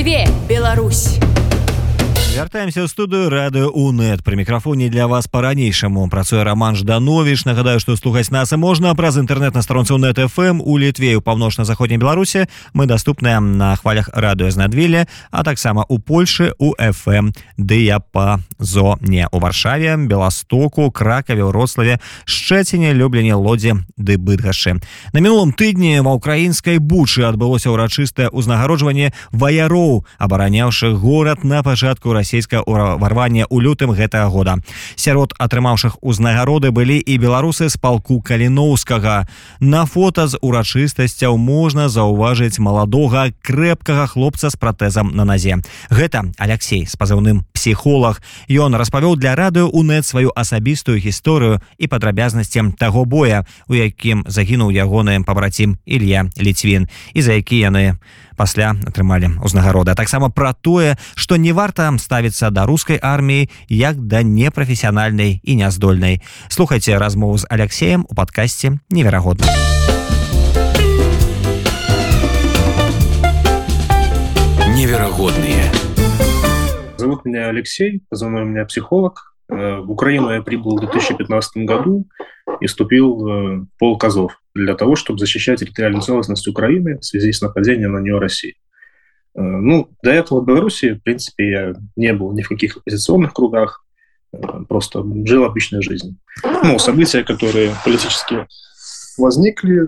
Жыве Беларусь! вяртаемся ў студыю радыо унет пры мікрафоне для вас по-ранейшаму працуе роман жданович нагадаю что слухаць нас можна праз інтэрнет на старонцы нет фм у літве у паўночна-заходняй беларусе мы доступныя на хвалях радыё знадвіле а таксама у польше у фм дыяпа зоне у варшаве беластоку кракаве рославе шчэціне любленне лодзе ды быдгашы на мінулым тыдні ва украінскай бучы адбылося ўрачыстае ўзнагароджванне ваяроў абараняўшых горад на пачатку расійскае ўварванне ў лютым гэтага года. Сярод атрымаўшых узнагароды былі і беларусы з палку каліноўскага. На фото з урачыстасцяў можна заўважыць маладога крэпкага хлопца з пратэзам на назе. Гэта Алексей з пазыўным псіхолог ён распавёў для радыё унет сваю асабістую гісторыю і падрабязнасцям таго боя у якім загінуў ягоны пабрацім Ілья ліцвін і за які яны пасля атрымалі ўзнагарода таксама пра тое што не варта ставіцца да рускай арміі як да непрафесіянальнай і няздольнай слухайте размову з алексеем у падкасці неверагодна неверагодныя зовут меня алексей позвонил меня психолог в украину я прибыл в 2015 году и вступил в полк Азов для того, чтобы защищать территориальную целостность Украины в связи с нападением на нее России. Э, ну, до этого в Беларуси, в принципе, я не был ни в каких оппозиционных кругах, э, просто жил обычной жизнью. Ну, события, которые политически возникли,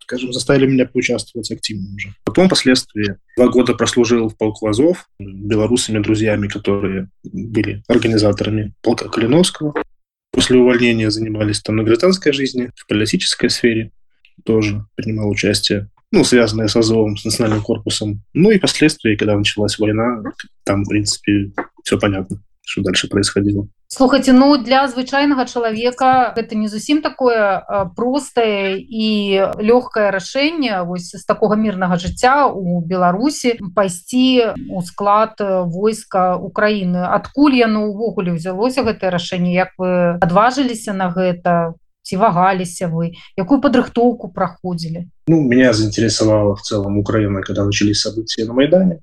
скажем, заставили меня поучаствовать активно уже. Потом, впоследствии, два года прослужил в полку Азов белорусами, друзьями, которые были организаторами полка Калиновского. После увольнения занимались там на гражданской жизни, в политической сфере тоже принимал участие, ну, связанное с Азовом, с национальным корпусом. Ну и последствия, когда началась война, там, в принципе, все понятно, что дальше происходило. Слухайте, ну для звычайнага чалавека это не зусім такое простае і лёгкае рашэнне вось з такога мірнага жыцця у Беларусі пайсці у склад войска Украіны адкуль яно ўвогуле ўзялося гэтае рашэнне як вы адважыліся на гэта ці вагаліся вы якую падрыхтоўку праходзілі ну, меня заинтересовала в целом Украина когда начались события на майдане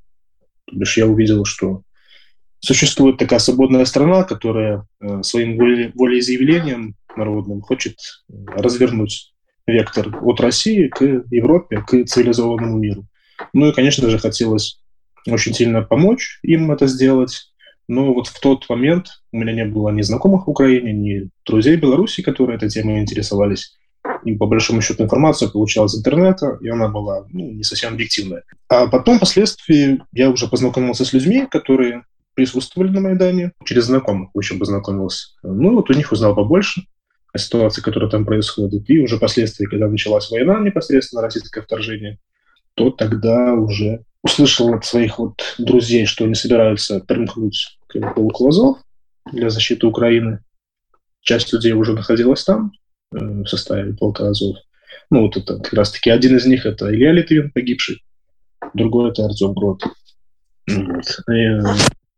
лишь я увидел что существует такая свободная страна, которая э, своим волеизъявлением народным хочет э, развернуть вектор от России к Европе, к цивилизованному миру. Ну и, конечно же, хотелось очень сильно помочь им это сделать. Но вот в тот момент у меня не было ни знакомых в Украине, ни друзей Беларуси, которые этой темой интересовались. И по большому счету информация получалась из интернета, и она была ну, не совсем объективная. А потом, впоследствии, я уже познакомился с людьми, которые присутствовали на Майдане, через знакомых еще познакомился. Ну, вот у них узнал побольше о ситуации, которая там происходит. И уже впоследствии, когда началась война, непосредственно российское вторжение, то тогда уже услышал от своих вот друзей, что они собираются примкнуть к полку Азов для защиты Украины. Часть людей уже находилась там, э, в составе полка. Ну, вот это как раз-таки один из них – это Илья Литвин, погибший, другой – это Артем Грот. Вот. И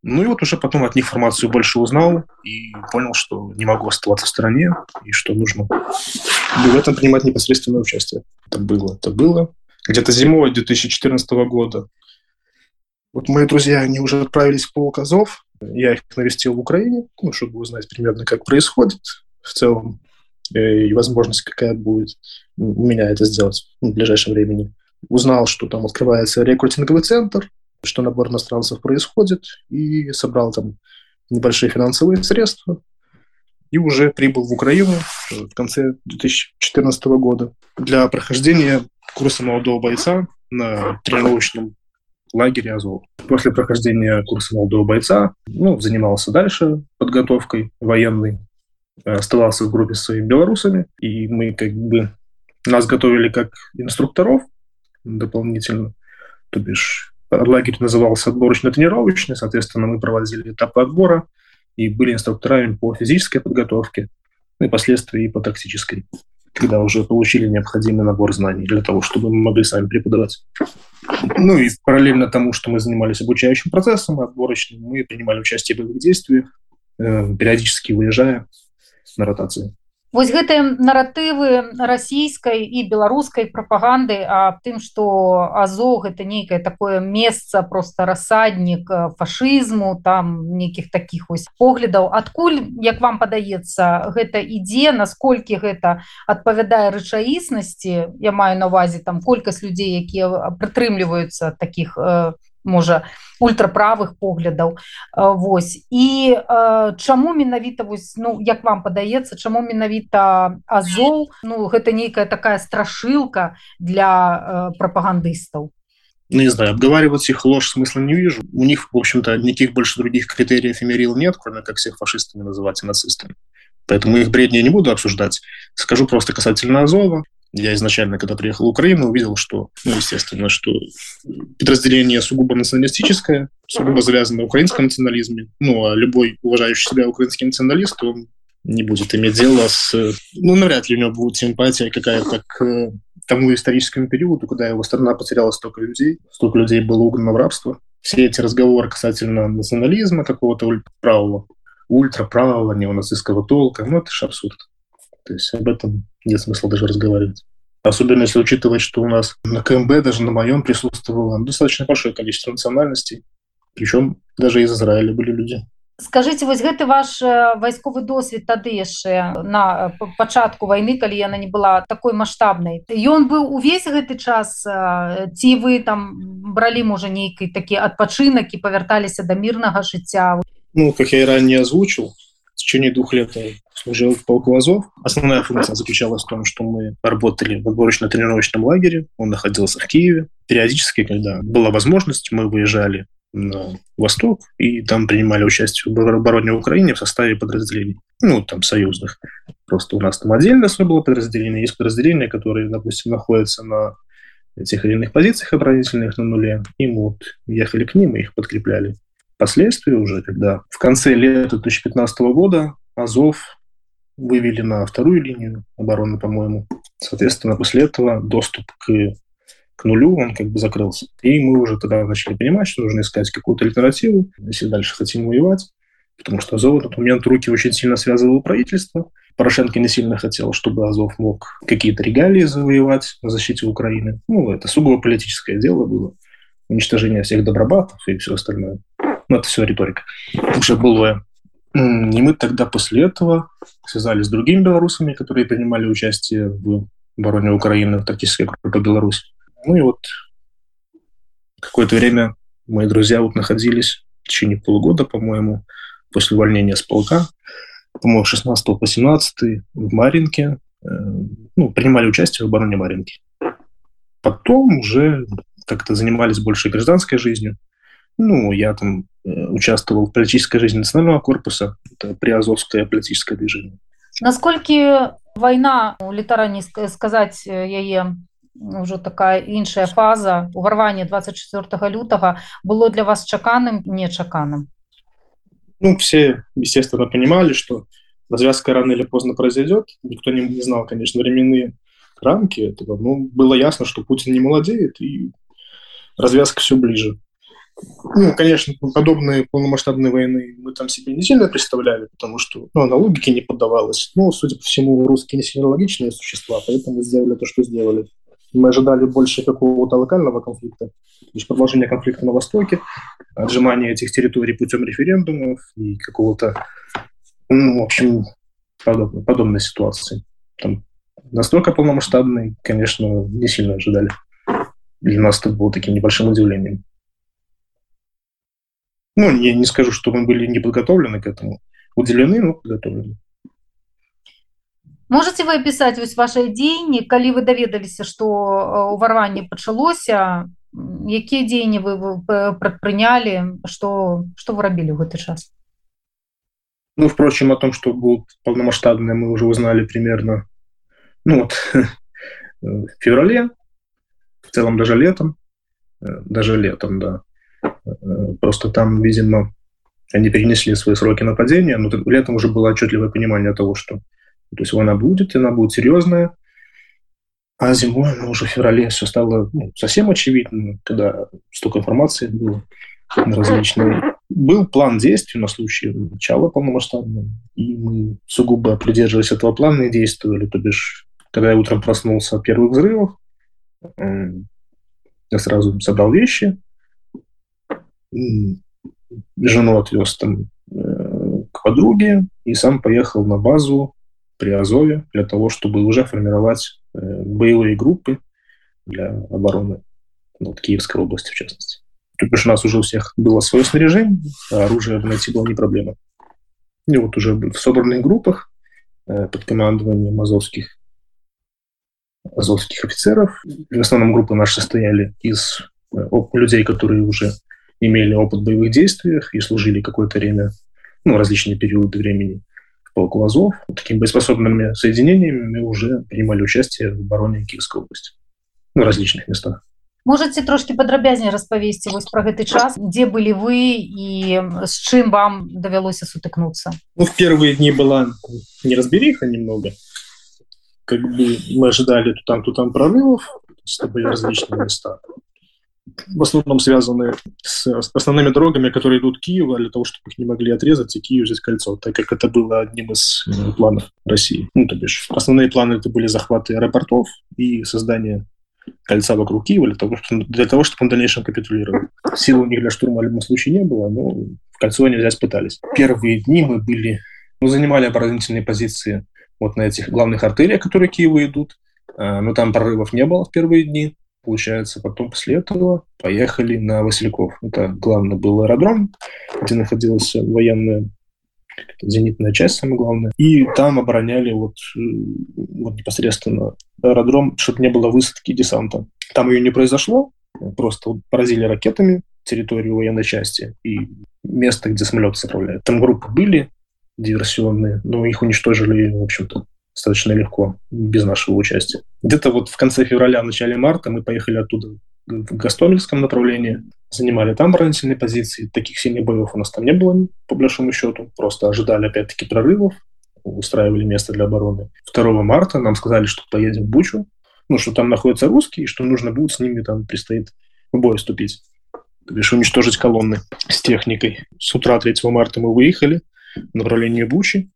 ну и вот уже потом от них информацию больше узнал и понял, что не могу оставаться в стране и что нужно в этом принимать непосредственное участие. Это было, это было. Где-то зимой 2014 года. Вот мои друзья, они уже отправились в полк Азов. Я их навестил в Украине, ну, чтобы узнать примерно, как происходит в целом э, и возможность какая будет у меня это сделать в ближайшем времени. Узнал, что там открывается рекрутинговый центр, что набор иностранцев происходит, и собрал там небольшие финансовые средства, и уже прибыл в Украину в конце 2014 года для прохождения курса молодого бойца на тренировочном лагере Азов. После прохождения курса молодого бойца ну, занимался дальше подготовкой военной, оставался в группе с своими белорусами, и мы как бы нас готовили как инструкторов дополнительно, то бишь лагерь назывался отборочно-тренировочный, соответственно, мы проводили этапы отбора и были инструкторами по физической подготовке, ну и последствия и по тактической, когда уже получили необходимый набор знаний для того, чтобы мы могли сами преподавать. Ну и параллельно тому, что мы занимались обучающим процессом отборочным, мы принимали участие в боевых действиях, э, периодически выезжая на ротации. Вось гэтыя наратывы расійскай і беларускай прапаганды аб тым што азо гэта нейкае такое месца просто рассаднік э, фашызму там нейкіх таких вось поглядаў. Адкуль як вам падаецца гэта ідзе насколькі гэта адпавядае рэчаіснасці? Я маю на увазе там колькасць людзей якія прытрымліваюцца таких э, можа ультраправых поглядаў. Вось. І чаму менавіта вось ну як вам падаецца чаму менавіта азоў Ну гэта нейкая такая страшылка для прапагандыстаў? Ну, не знаю обговаривать их ложь смысла не вижу. У них в общем-то никаких больше других критериев и мерил нет кроме как всех фашистами называть нацистами. Поэтому их бредни не буду обсуждать. Скажу просто касательно азова я изначально, когда приехал в Украину, увидел, что, ну, естественно, что подразделение сугубо националистическое, сугубо завязано на украинском национализме. Ну, а любой уважающий себя украинский националист, он не будет иметь дело с... Ну, навряд ли у него будет симпатия какая-то к тому историческому периоду, когда его страна потеряла столько людей, столько людей было угнано в рабство. Все эти разговоры касательно национализма какого-то ультраправого, ультраправого неонацистского толка, ну, это же абсурд. То есть об этом нет смысла даже разговаривать. Особенно если учитывать, что у нас на КМБ, даже на моем присутствовало достаточно большое количество национальностей. Причем даже из Израиля были люди. Скажите, вось гэты ваш э, вайсковы досвед тады яшчэ на э, пачатку войны калі яна не была такой маштабнай ён быў увесь гэты час э, ці вы там бралі можа нейкай такі адпачынак і павярталіся да мірнага жыцця Ну как я и ранее озвучил в течение двух лет служил в полку Азов. Основная функция заключалась в том, что мы работали в отборочно-тренировочном лагере. Он находился в Киеве. Периодически, когда была возможность, мы выезжали на восток и там принимали участие в обороне Украины в составе подразделений, ну, там, союзных. Просто у нас там отдельно свое было подразделение, есть подразделения, которые, допустим, находятся на этих или иных позициях оборонительных на нуле, и мы вот ехали к ним и их подкрепляли. Впоследствии уже, когда в конце лета 2015 года Азов вывели на вторую линию обороны, по-моему. Соответственно, после этого доступ к, к нулю, он как бы закрылся. И мы уже тогда начали понимать, что нужно искать какую-то альтернативу, если дальше хотим воевать. Потому что Азов в этот момент руки очень сильно связывало правительство. Порошенко не сильно хотел, чтобы Азов мог какие-то регалии завоевать на защите Украины. Ну, это сугубо политическое дело было. Уничтожение всех добробатов и все остальное. Ну, это все риторика. Уже былое. И мы тогда после этого связались с другими белорусами, которые принимали участие в обороне Украины, в тактической группе Беларусь. Ну и вот какое-то время мои друзья вот находились в течение полугода, по-моему, после увольнения с полка, по-моему, 16 по 17 в Маринке, э, ну, принимали участие в обороне Маринки. Потом уже как-то занимались больше гражданской жизнью. Ну, я там э, участвовал в политической жизни национального корпуса, это приазовское политическое движение. Насколько война, літаральней сказать яе уже такая іншая фаза уварвання 24 лютага было для вас чаканым нечаканым? Ну все естественно понимали что развязка рано или поздно произойдет никто не, не знал конечно временные рамки этого но было ясно что Путин не молодеет и развязка все ближе ну, конечно, подобные полномасштабные войны мы там себе не сильно представляли, потому что ну, она логике не поддавалась. Но, судя по всему, русские не сильно логичные существа, поэтому сделали то, что сделали. Мы ожидали больше какого-то локального конфликта, лишь продолжение конфликта на Востоке, отжимание этих территорий путем референдумов и какого-то, ну, в общем, подобной, подобной ситуации. Там настолько полномасштабный, конечно, не сильно ожидали. Для нас это было таким небольшим удивлением. Ну, я не скажу, что мы были не подготовлены к этому. Уделены, но подготовлены. Можете вы опісаць вось ваши дзеянні калі вы даведаліся что ўварванне пачалося якія дзеянні вы прадпрынялі что что вы рабілі ў гэты час? Ну впрочем о том что будут полномасштабные мы уже узнали примерно ну вот в феврале. В целом даже летом. Даже летом да Просто там, видимо, они перенесли свои сроки нападения, но летом уже было отчетливое понимание того, что то есть война будет, и она будет серьезная. А зимой, ну, уже в феврале все стало ну, совсем очевидно, когда столько информации было различные Был план действий на случай начала полномасштабного, и мы сугубо придерживались этого плана и действовали. То бишь, когда я утром проснулся от первых взрывов, я сразу собрал вещи, жену отвез там э, к подруге и сам поехал на базу при Азове для того, чтобы уже формировать э, боевые группы для обороны вот, Киевской области, в частности. Тут у нас уже у всех было свое снаряжение, а оружие найти было не проблема. И вот уже в собранных группах э, под командованием азовских, азовских офицеров. В основном группы наши состояли из людей, которые уже имели опыт в боевых действиях и служили какое-то время, ну, различные периоды времени в полку Азов. Вот такими боеспособными соединениями мы уже принимали участие в обороне Киевской области. Ну, в различных местах. можете трошки падрабязней распавесці вось про гэты час? Где были вы и с чым вам давялося сутыкнуться? Ну, в первые дни была неразбериха немного. Как бы мы ожидали то там то там прорывов это были различные места в основном связаны с основными дорогами, которые идут в Киев, для того, чтобы их не могли отрезать и Киев взять кольцо, так как это было одним из планов России. Ну, то бишь, основные планы это были захваты аэропортов и создание кольца вокруг Киева для того, чтобы, для того, чтобы он в дальнейшем капитулировал. Сил у них для штурма в любом случае не было, но в кольцо они взять пытались. Первые дни мы были, мы занимали оборонительные позиции вот на этих главных артериях, которые к Киеву идут, а, но там прорывов не было в первые дни. Получается, потом после этого поехали на Васильков. Это главный был аэродром, где находилась военная зенитная часть, самое главное. И там обороняли вот, э, вот непосредственно аэродром, чтобы не было высадки десанта. Там ее не произошло, просто вот поразили ракетами территорию военной части и место, где самолеты заправляют. Там группы были диверсионные, но их уничтожили, в общем-то, достаточно легко, без нашего участия. Где-то вот в конце февраля, в начале марта мы поехали оттуда в Гастомельском направлении, занимали там оборонительные позиции. Таких сильных боев у нас там не было, по большому счету. Просто ожидали, опять-таки, прорывов, устраивали место для обороны. 2 марта нам сказали, что поедем в Бучу, ну, что там находятся русские, и что нужно будет с ними там предстоит в бой вступить. То бишь уничтожить колонны с техникой. С утра 3 марта мы выехали в направлении Бучи,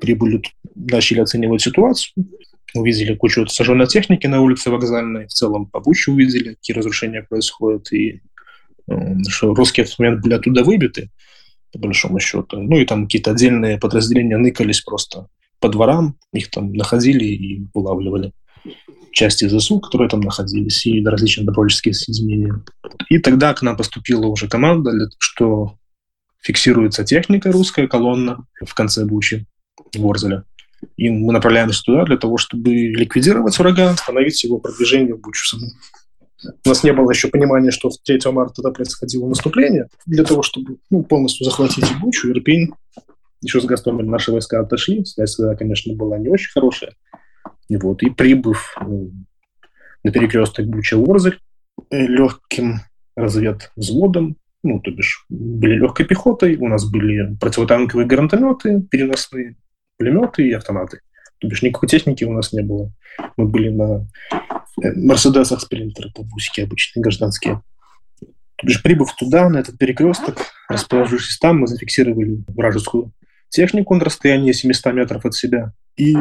прибыли, начали оценивать ситуацию, увидели кучу сожженной техники на улице вокзальной, в целом по Буче увидели, какие разрушения происходят, и что русские в момент были оттуда выбиты, по большому счету. Ну и там какие-то отдельные подразделения ныкались просто по дворам, их там находили и вылавливали. Части ЗСУ, которые там находились, и различные добровольческие соединения. И тогда к нам поступила уже команда, что фиксируется техника русская колонна в конце Бучи, Ворзеля. И мы направляемся туда для того, чтобы ликвидировать врага, остановить его продвижение в Бучу саму. У нас не было еще понимания, что 3 марта тогда происходило наступление. Для того, чтобы ну, полностью захватить Бучу, Ирпень, еще с Гастомелем наши войска отошли. Связь тогда, конечно, была не очень хорошая. И вот, и прибыв ну, на перекресток Буча-Орзель э, легким разведвзводом, ну, то бишь, были легкой пехотой, у нас были противотанковые гранатометы переносные, пулеметы и автоматы. То бишь, никакой техники у нас не было. Мы были на Э, Мерседесах спринтеры, бусики обычные, гражданские. Лишь прибыв туда, на этот перекресток, расположившись там, мы зафиксировали вражескую технику на расстоянии 700 метров от себя и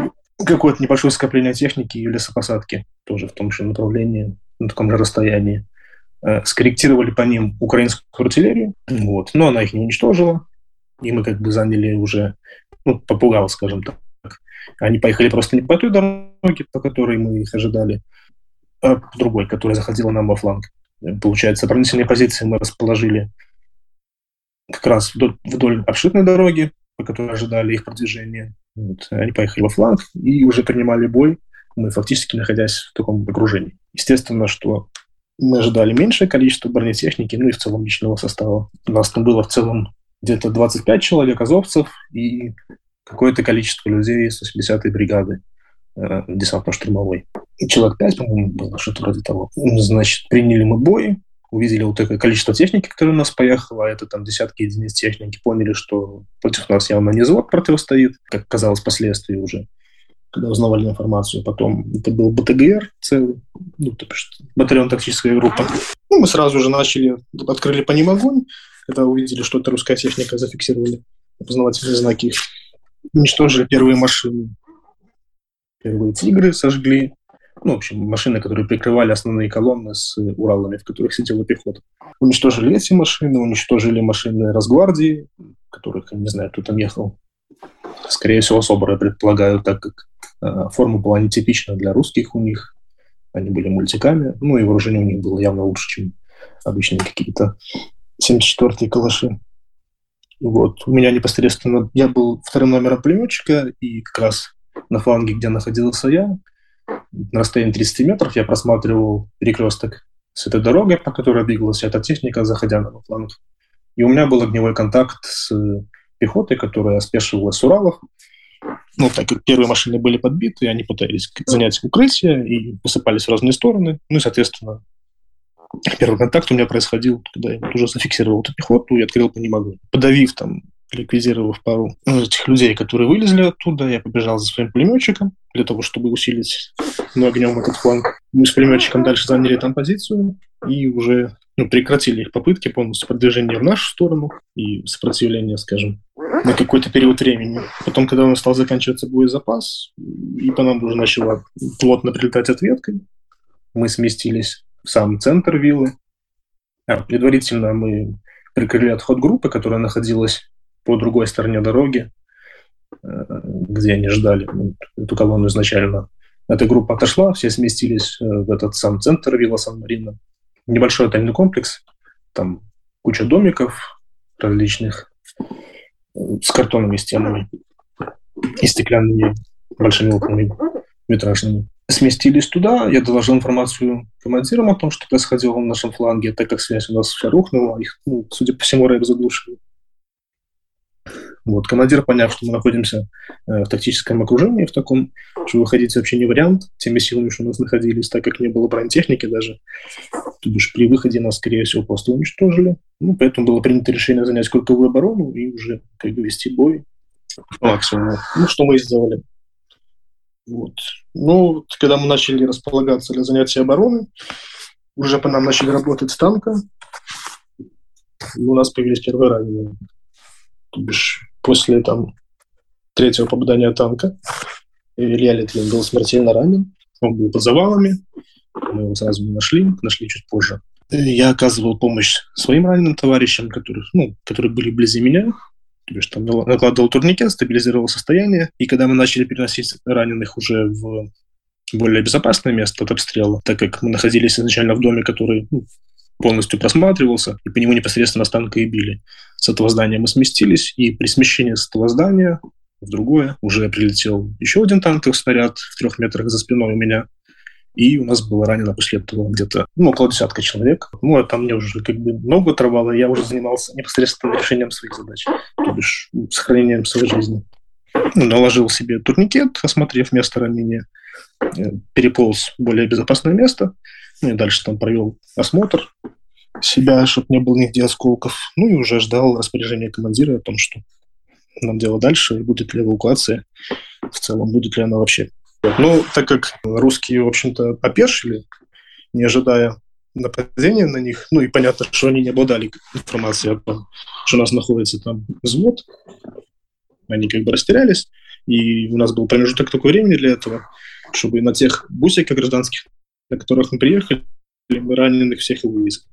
какое-то небольшое скопление техники и лесопосадки тоже в том же направлении, на таком же расстоянии. Э, скорректировали по ним украинскую артиллерию, вот, но она их не уничтожила, и мы как бы заняли уже, ну, попугал, скажем так. Они поехали просто не по той дороге, по которой мы их ожидали, а другой, которая заходила нам во фланг. Получается, оборонительные позиции мы расположили как раз вдоль, вдоль обширной дороги, по которой ожидали их продвижения. Вот. Они поехали во фланг и уже принимали бой, мы фактически находясь в таком окружении. Естественно, что мы ожидали меньшее количество бронетехники, ну и в целом личного состава. У нас там было в целом где-то 25 человек азовцев и какое-то количество людей с 80-й бригады э, десантно-штурмовой человек 5, по-моему, было, что-то вроде того. Значит, приняли мы бой, увидели вот такое количество техники, которое у нас поехало, а это там десятки единиц техники, поняли, что против нас явно не звод противостоит, как казалось впоследствии уже, когда узнавали информацию. Потом это был БТГР целый, ну, то есть батальон тактическая группа. Ну, мы сразу же начали, открыли по ним огонь, когда увидели, что это русская техника, зафиксировали опознавательные знаки, уничтожили первые машины. Первые «Тигры» сожгли. Ну, в общем, машины, которые прикрывали основные колонны с Уралами, в которых сидела пехота. Уничтожили эти машины, уничтожили машины Росгвардии, которых, я не знаю, кто там ехал. Скорее всего, СОБР, я предполагаю, так как э, форма была нетипична для русских у них. Они были мультиками. Ну, и вооружение у них было явно лучше, чем обычные какие-то 74-е калаши. Вот. У меня непосредственно... Я был вторым номером пулеметчика, и как раз на фланге, где находился я, на расстоянии 30 метров я просматривал перекресток с этой дорогой, по которой двигалась эта техника, заходя на фланг. И у меня был огневой контакт с пехотой, которая спешивалась с Уралов. Ну, так как первые машины были подбиты, они пытались занять укрытие и посыпались в разные стороны. Ну и, соответственно, Первый контакт у меня происходил, когда я уже зафиксировал эту пехоту и открыл по ним Подавив там, ликвидировав пару этих людей, которые вылезли оттуда, я побежал за своим пулеметчиком для того, чтобы усилить огнем этот фланг. Мы с пулеметчиком дальше заняли там позицию и уже ну, прекратили их попытки полностью продвижения в нашу сторону и сопротивления, скажем, на какой-то период времени. Потом, когда у нас стал заканчиваться боезапас, и по нам уже начала плотно прилетать ответкой, мы сместились сам центр виллы. А предварительно мы прикрыли отход группы, которая находилась по другой стороне дороги, э, где они ждали эту колонну изначально. Эта группа отошла, все сместились э, в этот сам центр вилла Сан-Марино. Небольшой отельный комплекс, там куча домиков различных э, с картонными стенами и стеклянными большими окнами витражными сместились туда. Я доложил информацию командирам о том, что происходило на нашем фланге, так как связь у нас вся рухнула. Их, ну, судя по всему, рэп заглушил. Вот, командир, поняв, что мы находимся э, в тактическом окружении, в таком, что выходить вообще не вариант, теми силами, что у нас находились, так как не было бронетехники даже. То бишь при выходе нас, скорее всего, просто уничтожили. Ну, поэтому было принято решение занять круговую оборону и уже как бы вести бой максимум. Ну, что мы и сделали. Вот. Ну, когда мы начали располагаться для занятия обороны, уже по нам начали работать с танка, у нас появились первые ранения. То бишь, после там, третьего попадания танка Илья Литвин был смертельно ранен, он был под завалами, мы его сразу не нашли, нашли чуть позже. Я оказывал помощь своим раненым товарищам, которые, ну, которые были вблизи меня, то есть там накладывал турникет, стабилизировал состояние, и когда мы начали переносить раненых уже в более безопасное место от обстрела, так как мы находились изначально в доме, который ну, полностью просматривался, и по нему непосредственно с танка и били. С этого здания мы сместились, и при смещении с этого здания в другое уже прилетел еще один танковый снаряд в трех метрах за спиной у меня. И у нас было ранено после этого где-то ну, около десятка человек. Ну, а там мне уже как бы много травало, я уже занимался непосредственно решением своих задач, то бишь ну, сохранением своей жизни. Наложил себе турникет, осмотрев место ранения, э, переполз в более безопасное место, ну и дальше там провел осмотр себя, чтобы не было нигде осколков. Ну и уже ждал распоряжения командира о том, что нам делать дальше, будет ли эвакуация, в целом будет ли она вообще. Ну, так как русские, в общем-то, опешили, не ожидая нападения на них, ну и понятно, что они не обладали информацией о том, что у нас находится там взвод, они как бы растерялись, и у нас был промежуток такой времени для этого, чтобы на тех бусиках гражданских, на которых мы приехали, мы раненых всех и вывезли.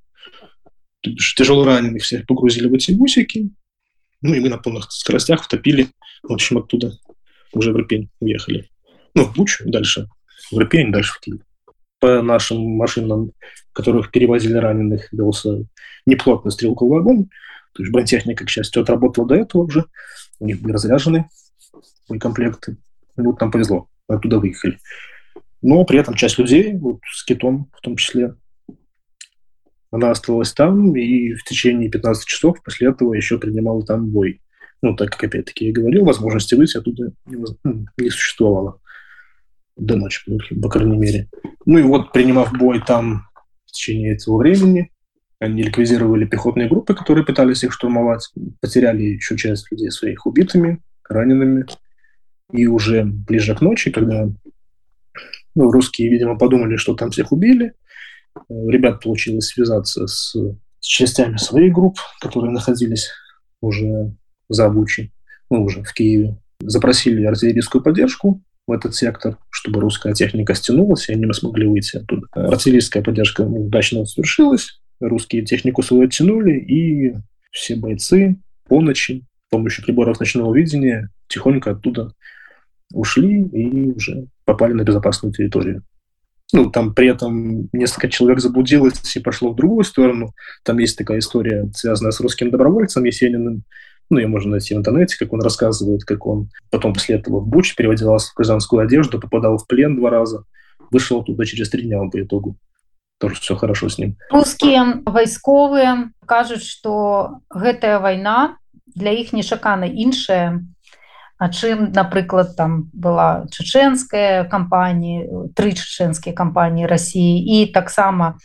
Тяжело раненых всех погрузили в эти бусики, ну и мы на полных скоростях втопили, в общем, оттуда уже в Ирпень уехали ну, в Бучу, дальше в Ирпень, дальше в Киев. По нашим машинам, которых перевозили раненых, велся неплотный стрелковый огонь. То есть бронетехника, к счастью, отработала до этого уже. У них были разряжены боекомплекты. Ну, вот нам повезло, оттуда выехали. Но при этом часть людей, вот с китом в том числе, она оставалась там и в течение 15 часов после этого еще принимала там бой. Ну, так как, опять-таки, я говорил, возможности выйти оттуда не, ну, не существовало до ночи, по крайней мере. Ну и вот, принимав бой там в течение этого времени, они ликвидировали пехотные группы, которые пытались их штурмовать, потеряли еще часть людей своих убитыми, ранеными. И уже ближе к ночи, когда ну, русские, видимо, подумали, что там всех убили, ребят получилось связаться с с частями своих групп, которые находились уже за Бучей, ну, уже в Киеве. Запросили артиллерийскую поддержку в этот сектор, чтобы русская техника стянулась, и они смогли выйти оттуда. Артиллерийская поддержка удачно завершилась, русские технику свою оттянули, и все бойцы по ночи с помощью приборов ночного видения тихонько оттуда ушли и уже попали на безопасную территорию. Ну, там при этом несколько человек заблудилось и пошло в другую сторону. Там есть такая история, связанная с русским добровольцем Есениным. Ну, ее можно найти в интернете, как он рассказывает, как он потом после этого в Буч переводился в гражданскую одежду, попадал в плен два раза, вышел оттуда через три дня по итогу. Тоже все хорошо с ним. Русские войсковые кажут, что гэтая война для іх нечакана іншая А чым напрыклад там была чеченская кампанія тры чеченскія кампаніі Росіі і таксама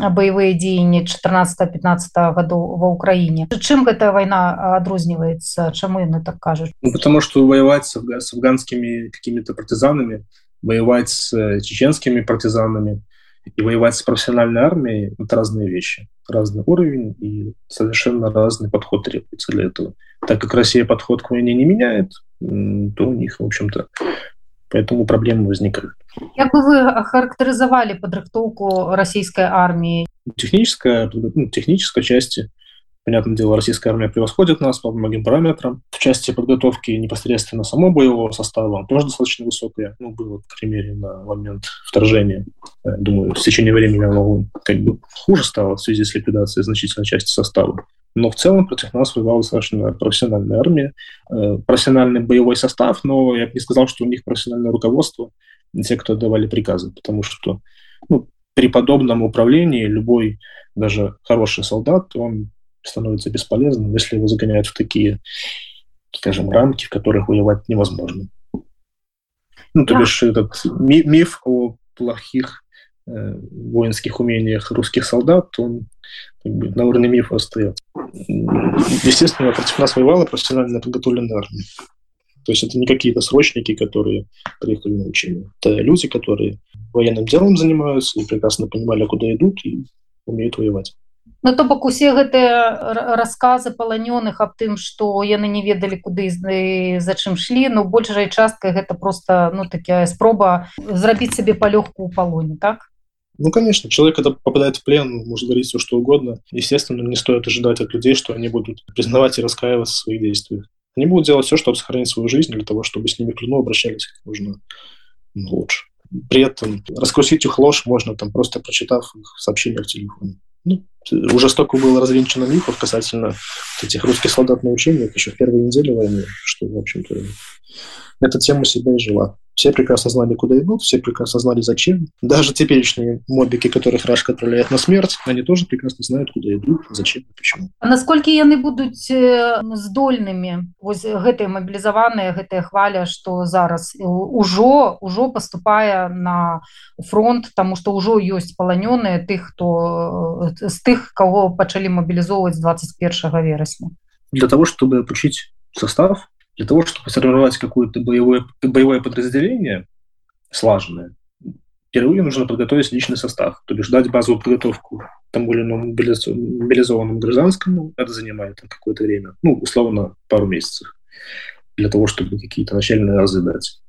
баявыя дзеянні 14-15 году ва ўкраіне чым гэтая война адрозніваецца чаму яны так кажуць ну, потому что воевать с, с афганскими какими-то партизанами воевать с э, чеченскими партизанами и воевать с профессиональной армией это разные вещи разный уровень и совершенно разный подход требуется для этого так как Россия подход к войне не меняет то у них, в общем-то, поэтому проблемы возникают. Как бы вы охарактеризовали подрыхтовку российской армии? Техническая, ну, технической части, понятное дело, российская армия превосходит нас по многим параметрам. В части подготовки непосредственно самого боевого состава тоже достаточно высокая. Ну, было, к примеру, на момент вторжения. Думаю, в течение времени оно как бы хуже стало в связи с ликвидацией значительной части состава. Но в целом против нас воевала достаточно профессиональная армия, э, профессиональный боевой состав, но я бы не сказал, что у них профессиональное руководство, те, кто давали приказы, потому что ну, при подобном управлении любой, даже хороший солдат, он становится бесполезным, если его загоняют в такие, скажем, рамки, в которых воевать невозможно. Ну, то бишь этот миф о плохих воинских умениях русских солдат, он как бы, на уровне мифа остается. Естественно, против нас воевала профессионально подготовленная армия. То есть это не какие-то срочники, которые приехали на учение. Это люди, которые военным делом занимаются и прекрасно понимали, куда идут и умеют воевать. Ну, то бок усе гэтыя рассказы паланёных аб тым што яны не ведалі куды за чым шлі но большая частка гэта просто ну такая спроба зрабіць сабе палёгку ў палоне так Ну, конечно, человек, когда попадает в плен, может говорить все, что угодно. Естественно, не стоит ожидать от людей, что они будут признавать и раскаиваться в своих действиях. Они будут делать все, чтобы сохранить свою жизнь, для того, чтобы с ними к обращались как можно лучше. При этом раскрутить их ложь можно, там, просто прочитав их сообщения в телефоне. Ну, уже столько было развенчано мифов касательно этих русских солдат на учениях еще в первой неделе войны, что, в общем-то, эта тема себя и жила. Все прекрасно знали, куда идут, все прекрасно знали, зачем. Даже теперешние мобики, которых Раш отправляет на смерть, они тоже прекрасно знают, куда идут, зачем и почему. А насколько яны будут здольными, вот гэтые мобилизованные, гэтая хваля, что зараз уже, уже поступая на фронт, потому что уже есть полоненные тех, кто, с тех, кого почали мобилизовывать с 21 вересня? Для того, чтобы обучить состав, для того, чтобы сформировать какое-то боевое, боевое подразделение слаженное, впервые нужно подготовить личный состав, то бишь дать базовую подготовку тому или иному мобилизованному гражданскому, это занимает какое-то время, ну, условно, пару месяцев, для того, чтобы какие-то начальные разы дать.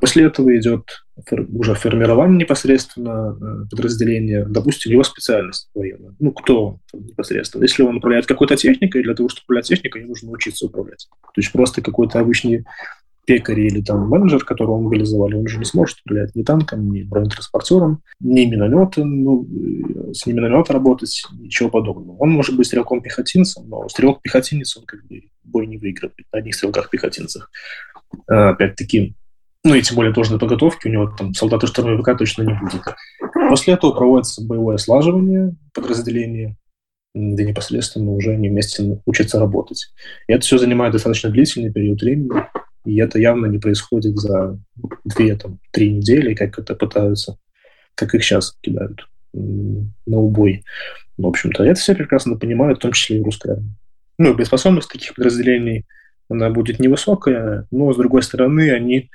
После этого идет уже формирование непосредственно э, подразделения, допустим, его специальность военная. Ну, кто непосредственно. Если он управляет какой-то техникой, для того, чтобы управлять техникой, ему нужно учиться управлять. То есть просто какой-то обычный пекарь или там менеджер, которого мобилизовали, он уже не сможет управлять ни танком, ни бронетранспортером, ни минометом, ну, с ним миномета работать, ничего подобного. Он может быть стрелком-пехотинцем, но стрелок-пехотинец, он как бы бой не выигрывает на одних стрелках-пехотинцах. А, опять-таки, ну и тем более тоже на подготовке, у него там солдаты штурмовика точно не будет. После этого проводится боевое слаживание подразделения, да непосредственно уже они вместе учатся работать. И это все занимает достаточно длительный период времени, и это явно не происходит за две, там, три недели, как это пытаются, как их сейчас кидают на убой. В общем-то, это все прекрасно понимают, в том числе и русская армия. Ну, боеспособность таких подразделений она будет невысокая, но, с другой стороны, они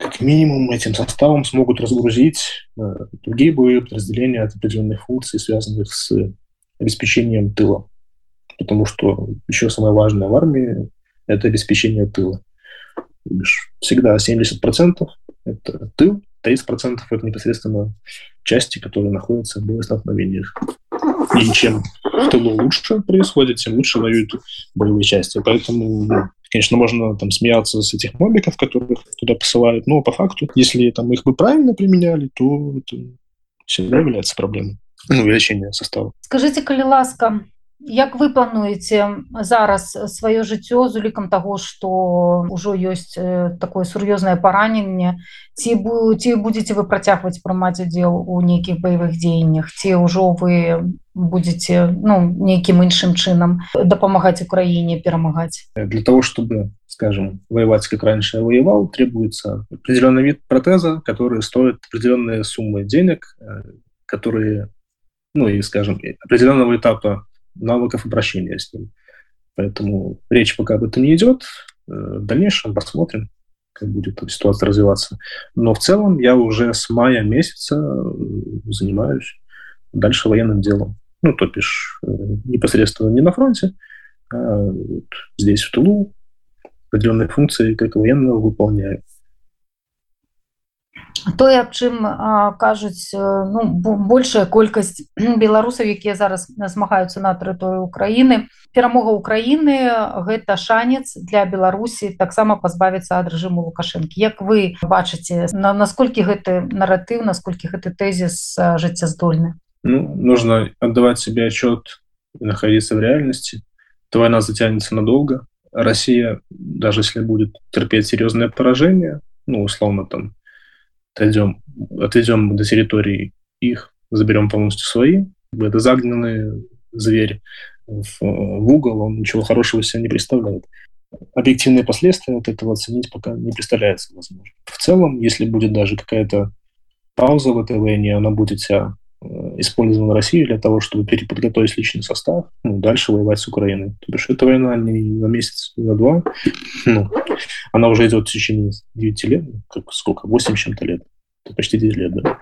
как минимум этим составом смогут разгрузить э, другие боевые подразделения от определенных функций, связанных с обеспечением тыла. Потому что еще самое важное в армии – это обеспечение тыла. Всегда 70% – это тыл, 30% – это непосредственно части, которые находятся в боевых столкновениях. И чем в тылу лучше происходит, тем лучше воюют боевые части. Поэтому, ну, конечно, можно там смеяться с этих мобиков, которых туда посылают, но по факту, если там их бы правильно применяли, то это всегда является проблемой ну, увеличение состава. Скажите, калі ласка, Як вы плануеце зараз сваё жыццё з улікам таго, што ўжо ёсць такое сур'ёзнае параненне, ці ці будзеце вы працягваць прымаць удзел у нейкіх баявых дзеяннях, ці ўжо вы будете ну, нейкім іншым чынам дапамагаць Украіне перамагаць? Для того, чтобы скажем, воевать, как раньше я воевал, требуется определенный вид протеза, который стоит определенные суммы денег, которые, ну и, скажем, определенного этапа навыков обращения с ним. Поэтому речь пока об этом не идет. Э, в дальнейшем посмотрим, как будет ситуация развиваться. Но в целом я уже с мая месяца э, занимаюсь дальше военным делом. Ну, то бишь, э, непосредственно не на фронте, а вот здесь, в тылу, определенные функции как военного выполняю. тое аб чым кажуць ну, большая колькасць беларусаў якія зараз змагаюцца на тэрыторыю Украіны перамога Украіны гэта шанец для Беларусі таксама пазбавіцца ад рэжыму лукашэнкі Як вы бачыце на насколькі гэты наратыў насколькі гэты тэзіс жыццяздольны ну, нужно отдавать себе отчет находиться в реальности то война затянется надолго Россия даже если будет терпеть серьезное поражение ну условно там отойдем, отойдем до территории их, заберем полностью свои. Это загнанный зверь в, в угол, он ничего хорошего себя не представляет. Объективные последствия от этого оценить пока не представляется возможно. В целом, если будет даже какая-то пауза в этой войне, она будет вся э, использована Россией для того, чтобы переподготовить личный состав, ну, дальше воевать с Украиной. То есть эта война не на месяц, не на два. Ну, она уже идет в течение 9 лет, как сколько, 8 чем-то лет почти 10 лет, да.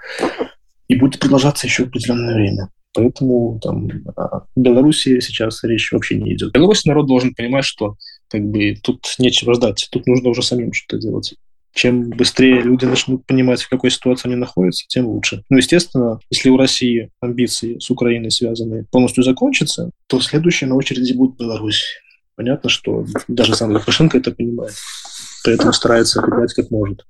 И будет продолжаться еще определенное время. Поэтому там о Беларуси сейчас речь вообще не идет. Беларусь народ должен понимать, что как бы тут нечего ждать, тут нужно уже самим что-то делать. Чем быстрее люди начнут понимать, в какой ситуации они находятся, тем лучше. Ну, естественно, если у России амбиции с Украиной связаны полностью закончатся, то следующая на очереди будет Беларусь. Понятно, что даже сам Лукашенко это понимает. Поэтому старается играть как может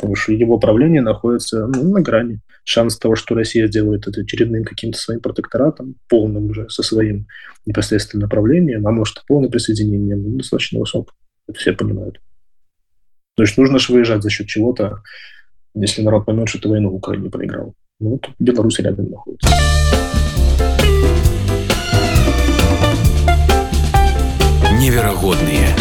потому что его правление находится ну, на грани. Шанс того, что Россия сделает это очередным каким-то своим протекторатом, полным уже со своим непосредственным направлением, а может полное присоединение, ну, достаточно высок. Это все понимают. То есть нужно же выезжать за счет чего-то, если народ поймет, что ты войну в Украине проиграл. Ну, тут Беларусь рядом находится. Невероятные